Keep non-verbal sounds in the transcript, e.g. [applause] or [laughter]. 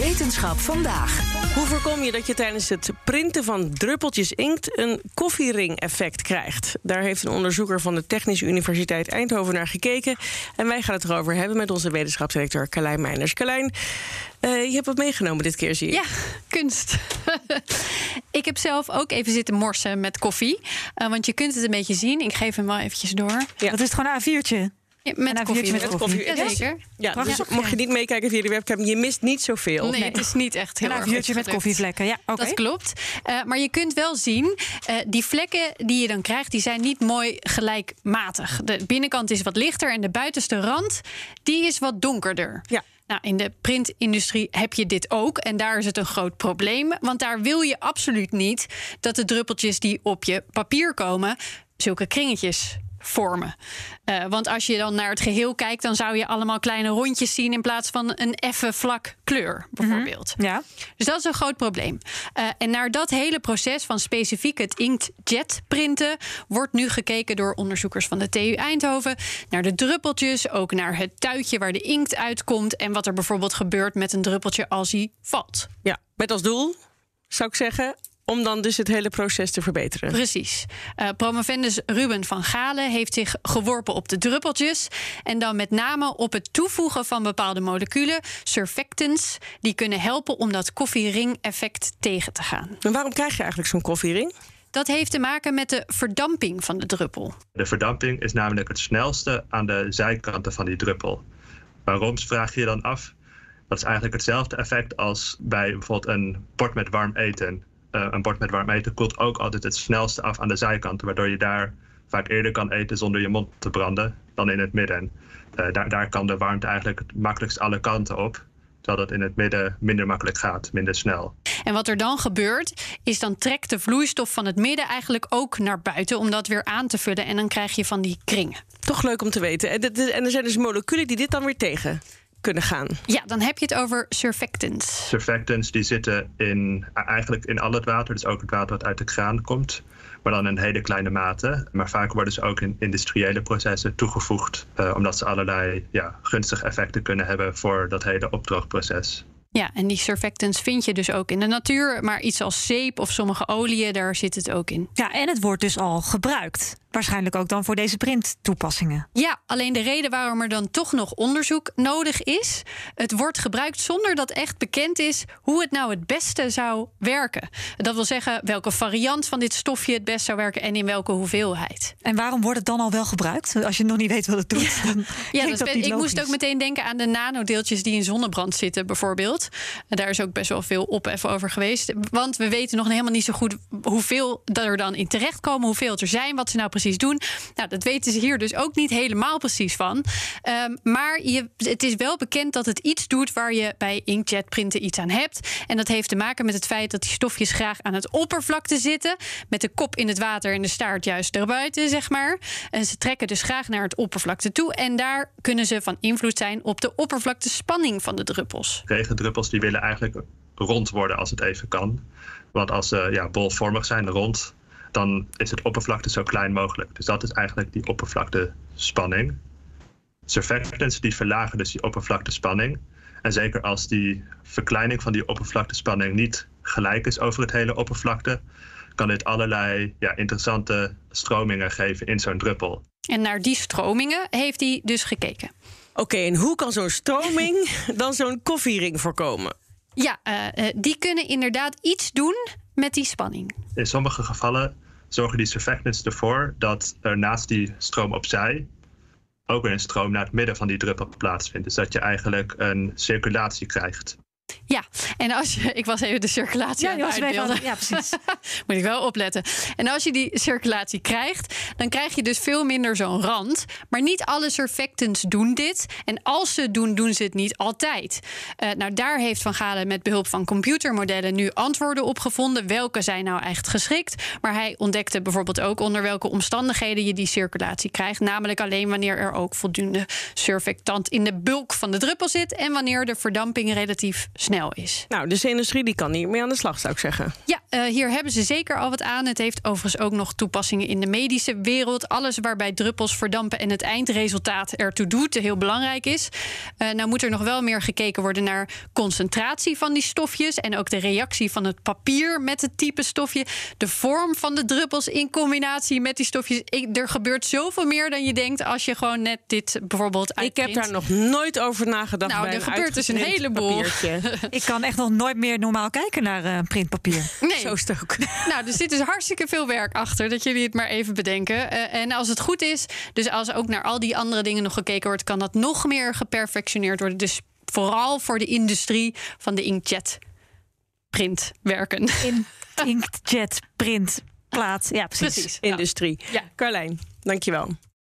Wetenschap vandaag. Hoe voorkom je dat je tijdens het printen van druppeltjes inkt een koffiering-effect krijgt? Daar heeft een onderzoeker van de Technische Universiteit Eindhoven naar gekeken. En wij gaan het erover hebben met onze wetenschapsdirecteur Carlijn Meiners. Carlijn, uh, je hebt wat meegenomen dit keer, zie je. Ja, kunst. [laughs] ik heb zelf ook even zitten morsen met koffie. Uh, want je kunt het een beetje zien. Ik geef hem wel eventjes door. Ja. Dat is gewoon een A4'tje. Ja, met, koffie, met, koffie. Ja, zeker. Ja, dus mocht je niet meekijken via de webcam, je mist niet zoveel. Nee, het is niet echt heel een erg met koffievlekken. Ja, okay. Dat klopt. Uh, maar je kunt wel zien, uh, die vlekken die je dan krijgt, die zijn niet mooi gelijkmatig. De binnenkant is wat lichter en de buitenste rand, die is wat donkerder. Ja. Nou, in de printindustrie heb je dit ook. En daar is het een groot probleem. Want daar wil je absoluut niet dat de druppeltjes die op je papier komen, zulke kringetjes vormen. Uh, want als je dan naar het geheel kijkt, dan zou je allemaal kleine rondjes zien in plaats van een effen vlak kleur, bijvoorbeeld. Mm -hmm. Ja. Dus dat is een groot probleem. Uh, en naar dat hele proces van specifiek het inkjet printen wordt nu gekeken door onderzoekers van de TU Eindhoven naar de druppeltjes, ook naar het tuitje waar de inkt uitkomt en wat er bijvoorbeeld gebeurt met een druppeltje als hij valt. Ja, met als doel zou ik zeggen om dan dus het hele proces te verbeteren. Precies. Uh, promovendus Ruben van Galen heeft zich geworpen op de druppeltjes. En dan met name op het toevoegen van bepaalde moleculen, surfactants, die kunnen helpen om dat koffiering-effect tegen te gaan. En waarom krijg je eigenlijk zo'n koffiering? Dat heeft te maken met de verdamping van de druppel. De verdamping is namelijk het snelste aan de zijkanten van die druppel. Waarom vraag je je dan af? Dat is eigenlijk hetzelfde effect als bij bijvoorbeeld een bord met warm eten een bord met warm eten koelt ook altijd het snelste af aan de zijkanten, waardoor je daar vaak eerder kan eten zonder je mond te branden dan in het midden. Uh, daar, daar kan de warmte eigenlijk het makkelijkst alle kanten op. Terwijl dat in het midden minder makkelijk gaat, minder snel. En wat er dan gebeurt, is dan trekt de vloeistof van het midden eigenlijk ook naar buiten om dat weer aan te vullen. En dan krijg je van die kringen. Toch leuk om te weten. En er zijn dus moleculen die dit dan weer tegen kunnen gaan. Ja, dan heb je het over surfactants. Surfactants die zitten in, eigenlijk in al het water, dus ook het water wat uit de kraan komt. Maar dan in hele kleine mate. Maar vaak worden ze ook in industriële processen toegevoegd. Uh, omdat ze allerlei ja, gunstige effecten kunnen hebben voor dat hele opdroogproces. Ja, en die surfactants vind je dus ook in de natuur. Maar iets als zeep of sommige oliën, daar zit het ook in. Ja, en het wordt dus al gebruikt. Waarschijnlijk ook dan voor deze printtoepassingen. Ja, alleen de reden waarom er dan toch nog onderzoek nodig is... het wordt gebruikt zonder dat echt bekend is... hoe het nou het beste zou werken. Dat wil zeggen welke variant van dit stofje het best zou werken... en in welke hoeveelheid. En waarom wordt het dan al wel gebruikt? Als je nog niet weet wat het doet. Ja, ja [laughs] dat dat ik moest ook meteen denken aan de nanodeeltjes... die in zonnebrand zitten, bijvoorbeeld. Daar is ook best wel veel ophef over geweest. Want we weten nog helemaal niet zo goed... hoeveel er dan in terechtkomen, hoeveel er zijn... wat ze nou precies doen. Nou, dat weten ze hier dus ook niet helemaal precies van. Um, maar je, het is wel bekend dat het iets doet waar je bij inkjet printen iets aan hebt. En dat heeft te maken met het feit dat die stofjes graag aan het oppervlakte zitten. Met de kop in het water en de staart juist erbuiten, zeg maar. En ze trekken dus graag naar het oppervlakte toe. En daar kunnen ze van invloed zijn op de oppervlaktespanning van de druppels. Regendruppels die willen eigenlijk rond worden als het even kan. Want als ze ja, bolvormig zijn, rond, dan is het oppervlakte zo klein mogelijk. Dus dat is eigenlijk die oppervlaktespanning. Surfactants die verlagen dus die oppervlaktespanning. En zeker als die verkleining van die oppervlaktespanning niet gelijk is over het hele oppervlakte, kan dit allerlei ja, interessante stromingen geven in zo'n druppel. En naar die stromingen heeft hij dus gekeken. Oké, okay, en hoe kan zo'n stroming [laughs] dan zo'n koffiering voorkomen? Ja, uh, die kunnen inderdaad iets doen met die spanning. In sommige gevallen zorgen die surfactants ervoor dat er naast die stroom opzij ook weer een stroom naar het midden van die druppel plaatsvindt. Dus dat je eigenlijk een circulatie krijgt. Ja, en als je, ik was even de circulatie Ja, aan het uitbeelden. ja, precies. [laughs] Moet ik wel opletten. En als je die circulatie krijgt, dan krijg je dus veel minder zo'n rand. Maar niet alle surfactants doen dit. En als ze het doen, doen ze het niet altijd. Eh, nou, daar heeft Van Galen met behulp van computermodellen nu antwoorden op gevonden. Welke zijn nou echt geschikt? Maar hij ontdekte bijvoorbeeld ook onder welke omstandigheden je die circulatie krijgt. Namelijk alleen wanneer er ook voldoende surfactant in de bulk van de druppel zit. En wanneer de verdamping relatief snel is. Nou, dus de industrie die kan hier mee aan de slag, zou ik zeggen. Ja, eh, hier hebben ze zeker al wat aan. Het heeft overigens ook nog toepassingen in de medische wereld. Alles waarbij druppels verdampen en het eindresultaat ertoe doet, heel belangrijk is. Eh, nou moet er nog wel meer gekeken worden naar concentratie van die stofjes. En ook de reactie van het papier met het type stofje. De vorm van de druppels in combinatie met die stofjes. Ik, er gebeurt zoveel meer dan je denkt als je gewoon net dit bijvoorbeeld Ik heb uitprint. daar nog nooit over nagedacht. Nou, bij er gebeurt dus een heleboel. [laughs] Ik kan echt nog nooit meer normaal kijken naar eh, printpapier. Nee. Zo is het ook. Nou, er zit dus hartstikke veel werk achter, dat jullie het maar even bedenken. Eh, en als het goed is, dus als ook naar al die andere dingen nog gekeken wordt, kan dat nog meer geperfectioneerd worden. Dus vooral voor de industrie van de inkjet printwerken. In inkjet, print, plaat. Ja, precies. Industrie. Ja. Carlijn, dankjewel.